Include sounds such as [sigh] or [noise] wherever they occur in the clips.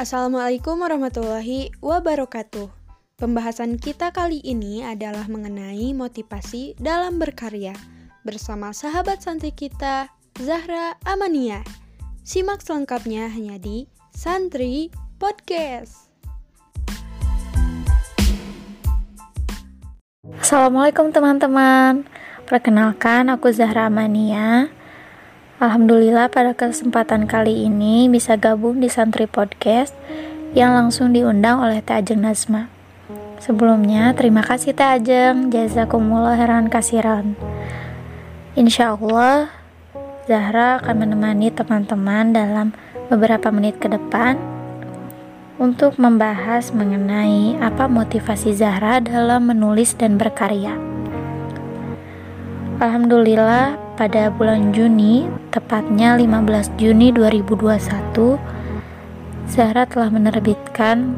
Assalamualaikum warahmatullahi wabarakatuh. Pembahasan kita kali ini adalah mengenai motivasi dalam berkarya bersama sahabat santri kita, Zahra Amania. Simak selengkapnya hanya di Santri Podcast. Assalamualaikum teman-teman. Perkenalkan aku Zahra Amania Alhamdulillah pada kesempatan kali ini bisa gabung di Santri Podcast yang langsung diundang oleh Teh Ajeng Nazma. Sebelumnya, terima kasih Teh Ajeng, jazakumullah heran kasiran. Insya Allah, Zahra akan menemani teman-teman dalam beberapa menit ke depan untuk membahas mengenai apa motivasi Zahra dalam menulis dan berkarya. Alhamdulillah, pada bulan Juni, tepatnya 15 Juni 2021, Zahra telah menerbitkan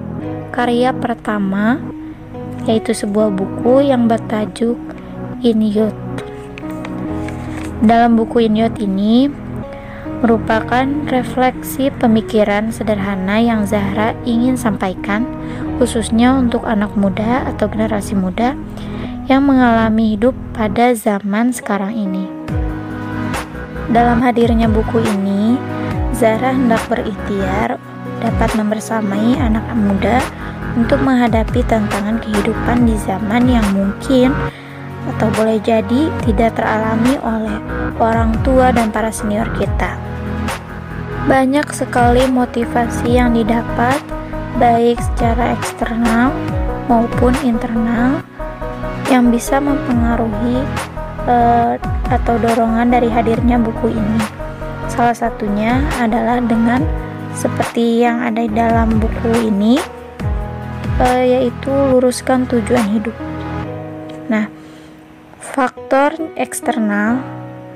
karya pertama yaitu sebuah buku yang bertajuk Inyot. Dalam buku Inyot ini merupakan refleksi pemikiran sederhana yang Zahra ingin sampaikan khususnya untuk anak muda atau generasi muda yang mengalami hidup pada zaman sekarang ini. Dalam hadirnya buku ini, Zara hendak berikhtiar dapat membersamai anak muda untuk menghadapi tantangan kehidupan di zaman yang mungkin atau boleh jadi tidak teralami oleh orang tua dan para senior kita. Banyak sekali motivasi yang didapat baik secara eksternal maupun internal yang bisa mempengaruhi uh, atau dorongan dari hadirnya buku ini. Salah satunya adalah dengan seperti yang ada di dalam buku ini, uh, yaitu luruskan tujuan hidup. Nah, faktor eksternal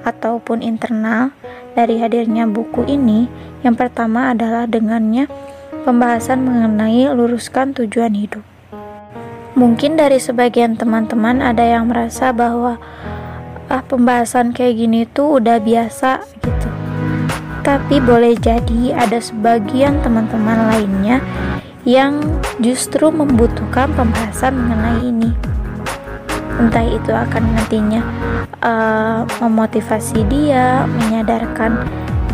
ataupun internal dari hadirnya buku ini, yang pertama adalah dengannya pembahasan mengenai luruskan tujuan hidup. Mungkin dari sebagian teman-teman ada yang merasa bahwa ah pembahasan kayak gini tuh udah biasa gitu. Tapi boleh jadi ada sebagian teman-teman lainnya yang justru membutuhkan pembahasan mengenai ini. Entah itu akan nantinya uh, memotivasi dia menyadarkan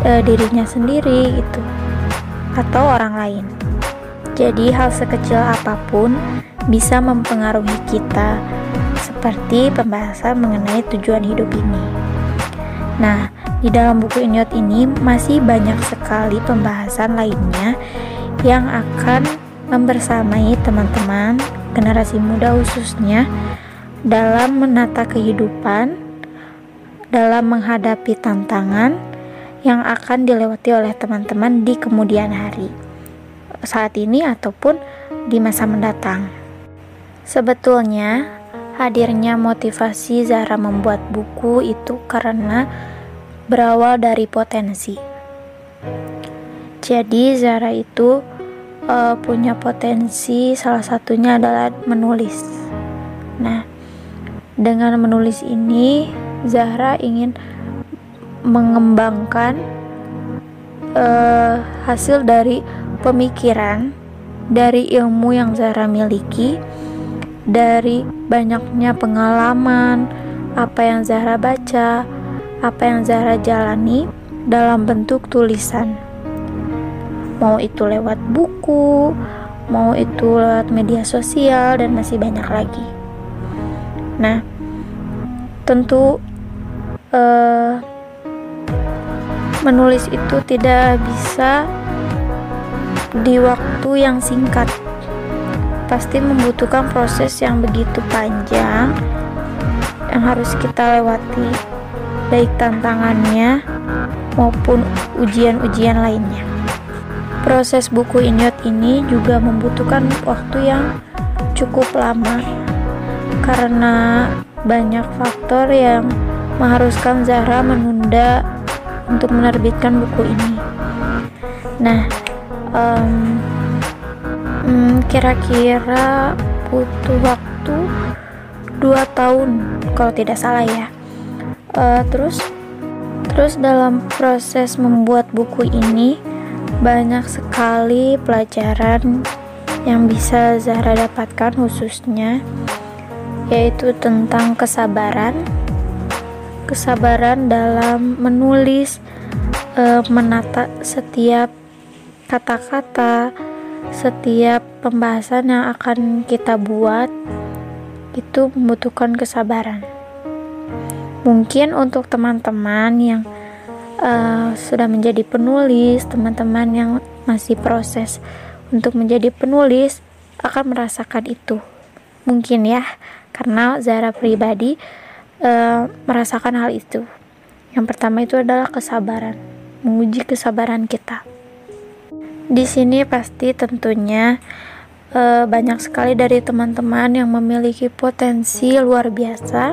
uh, dirinya sendiri itu atau orang lain. Jadi hal sekecil apa pun bisa mempengaruhi kita seperti pembahasan mengenai tujuan hidup ini. Nah, di dalam buku Inyot ini masih banyak sekali pembahasan lainnya yang akan membersamai teman-teman generasi muda khususnya dalam menata kehidupan, dalam menghadapi tantangan yang akan dilewati oleh teman-teman di kemudian hari, saat ini ataupun di masa mendatang. Sebetulnya, Hadirnya motivasi Zara membuat buku itu karena berawal dari potensi. Jadi Zara itu uh, punya potensi salah satunya adalah menulis. Nah, dengan menulis ini Zahra ingin mengembangkan uh, hasil dari pemikiran dari ilmu yang Zahra miliki dari banyaknya pengalaman, apa yang Zahra baca, apa yang Zahra jalani dalam bentuk tulisan. Mau itu lewat buku, mau itu lewat media sosial, dan masih banyak lagi. Nah, tentu uh, menulis itu tidak bisa di waktu yang singkat pasti membutuhkan proses yang begitu panjang yang harus kita lewati baik tantangannya maupun ujian-ujian lainnya. Proses buku inyot ini juga membutuhkan waktu yang cukup lama karena banyak faktor yang mengharuskan Zahra menunda untuk menerbitkan buku ini. Nah um, hmm, kira-kira butuh waktu dua tahun kalau tidak salah ya. Uh, terus terus dalam proses membuat buku ini banyak sekali pelajaran yang bisa Zahra dapatkan khususnya yaitu tentang kesabaran. Kesabaran dalam menulis e, menata setiap kata-kata setiap pembahasan yang akan kita buat itu membutuhkan kesabaran mungkin untuk teman-teman yang uh, sudah menjadi penulis teman-teman yang masih proses untuk menjadi penulis akan merasakan itu. Mungkin ya, karena Zara pribadi e, merasakan hal itu. Yang pertama itu adalah kesabaran, menguji kesabaran kita. Di sini pasti tentunya e, banyak sekali dari teman-teman yang memiliki potensi luar biasa.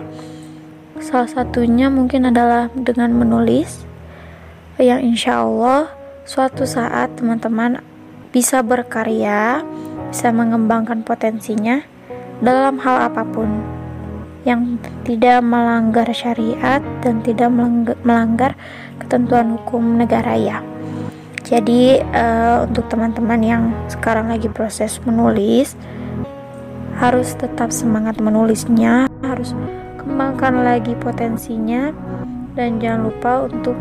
Salah satunya mungkin adalah dengan menulis, yang insya Allah suatu saat teman-teman bisa berkarya, bisa mengembangkan potensinya dalam hal apa pun yang tidak melanggar syariat dan tidak melanggar ketentuan hukum negara ya. Jadi uh, untuk teman-teman yang sekarang lagi proses menulis harus tetap semangat menulisnya, harus kembangkan lagi potensinya dan jangan lupa untuk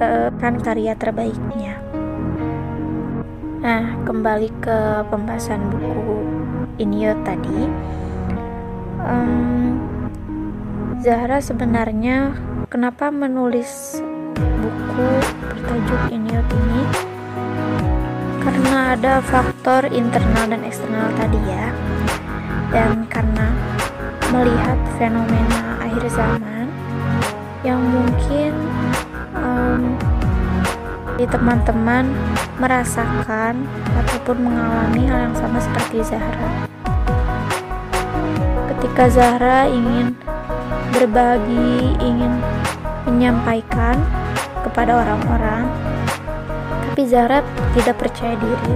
uh, kan karya terbaiknya. Nah, kembali ke pembahasan buku Inyo tadi. Um, Zahra sebenarnya kenapa menulis buku bertajuk Inyo ini? Karena ada faktor internal dan eksternal tadi ya. Dan karena melihat fenomena akhir zaman yang mungkin um, di teman-teman merasakan ataupun mengalami hal yang sama seperti Zahra. Ketika Zahra ingin berbagi, ingin menyampaikan kepada orang-orang, tapi Zahra tidak percaya diri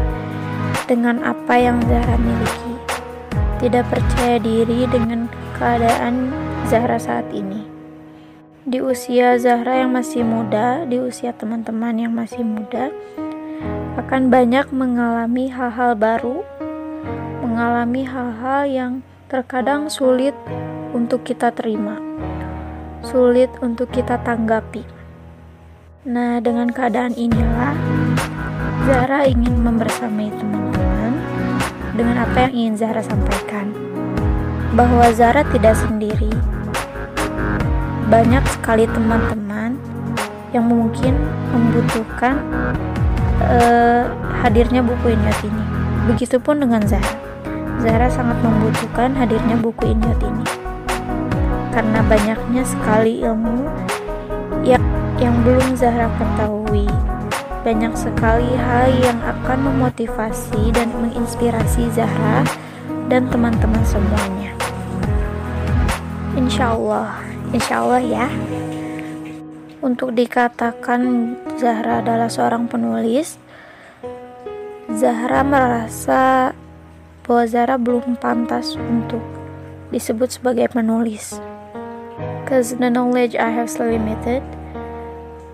dengan apa yang Zahra miliki, tidak percaya diri dengan keadaan Zahra saat ini. Di usia Zahra yang masih muda, di usia teman-teman yang masih muda, akan banyak mengalami hal-hal baru, mengalami hal-hal yang terkadang sulit untuk kita terima, sulit untuk kita tanggapi. Nah, dengan keadaan inilah, Zahra ingin membersamai teman-teman dengan apa yang ingin Zahra sampaikan, bahwa Zahra tidak sendiri banyak sekali teman-teman yang mungkin membutuhkan uh, hadirnya buku Inyot ini. Begitupun dengan Zahra. Zahra sangat membutuhkan hadirnya buku Inyot ini. Karena banyaknya sekali ilmu yang yang belum Zahra ketahui. Banyak sekali hal yang akan memotivasi dan menginspirasi Zahra dan teman-teman semuanya. Insya Allah Insya Allah ya. Untuk dikatakan Zahra adalah seorang penulis, Zahra merasa bahwa Zahra belum pantas untuk disebut sebagai penulis. Cause the knowledge I have so limited.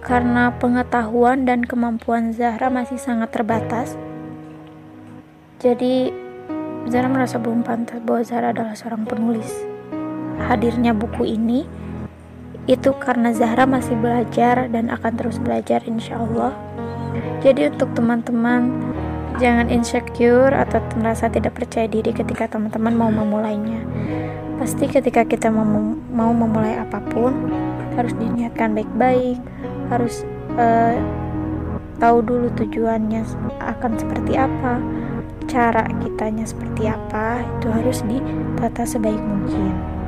Karena pengetahuan dan kemampuan Zahra masih sangat terbatas. Jadi Zahra merasa belum pantas bahwa Zahra adalah seorang penulis. Hadirnya buku ini itu karena Zahra masih belajar dan akan terus belajar insya Allah jadi untuk teman-teman jangan insecure atau merasa tidak percaya diri ketika teman-teman mau memulainya pasti ketika kita mau, memulai apa pun harus diniatkan baik-baik harus uh, tahu dulu tujuannya akan seperti apa cara kitanya seperti apa itu harus ditata sebaik mungkin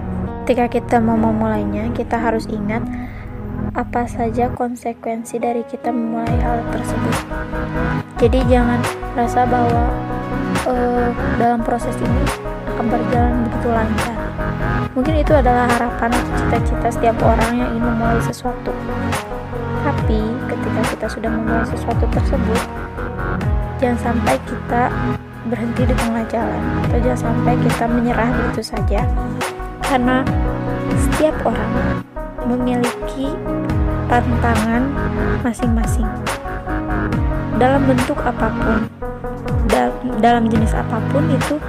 ketika kita mau memulainya, kita harus ingat apa saja konsekuensi dari kita memulai hal tersebut. Jadi jangan rasa bahwa uh, dalam proses ini akan berjalan begitu lancar. Mungkin itu adalah harapan cita-cita setiap orang yang ingin memulai sesuatu. Tapi ketika kita sudah memulai sesuatu tersebut, jangan sampai kita berhenti di tengah jalan. Atau jangan sampai kita menyerah begitu saja. Karena setiap orang memiliki tantangan masing-masing. dalam bentuk apa pun dal dalam jenis apa pun itu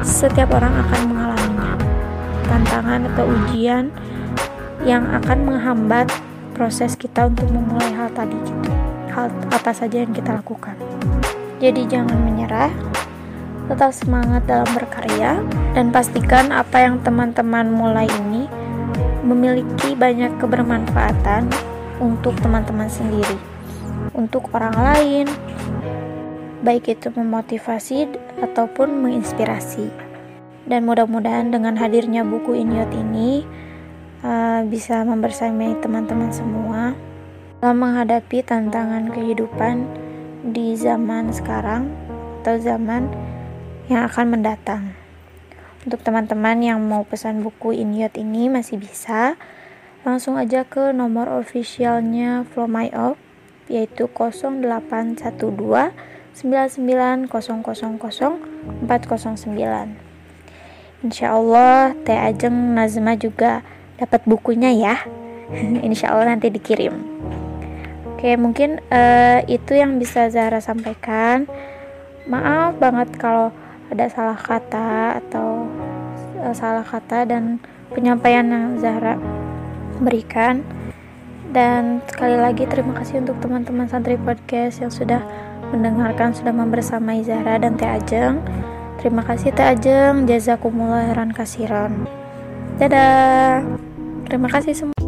setiap orang akan mengalaminya. Tantangan atau ujian yang akan menghambat proses kita untuk memulai hal tadi gitu. Hal apa saja yang kita lakukan. Jadi jangan menyerah. Tetap semangat dalam berkarya. Dan pastikan apa yang teman-teman mulai ini memiliki banyak kebermanfaatan untuk teman-teman sendiri, untuk orang lain, baik itu memotivasi ataupun menginspirasi. Dan mudah-mudahan dengan hadirnya buku Inyot ini uh, bisa membersamai teman-teman semua dalam menghadapi tantangan kehidupan di zaman sekarang atau zaman yang akan mendatang. Untuk teman-teman yang mau pesan buku Inyot ini masih bisa langsung aja ke nomor officialnya Flow My Up yaitu 0812 409 Insya Allah Teh Ajeng Nazma juga dapat bukunya ya. [laughs] Insya Allah nanti dikirim. Oke mungkin uh, itu yang bisa Zahra sampaikan. Maaf banget kalau ada salah kata atau uh, salah kata dan penyampaian yang Zahra berikan. Dan sekali lagi terima kasih untuk teman-teman santri podcast yang sudah mendengarkan sudah membersamai Zahra dan Teh Ajeng. Terima kasih Teh Ajeng. Jazakumullah heran kasiran. Dadah terima kasih semua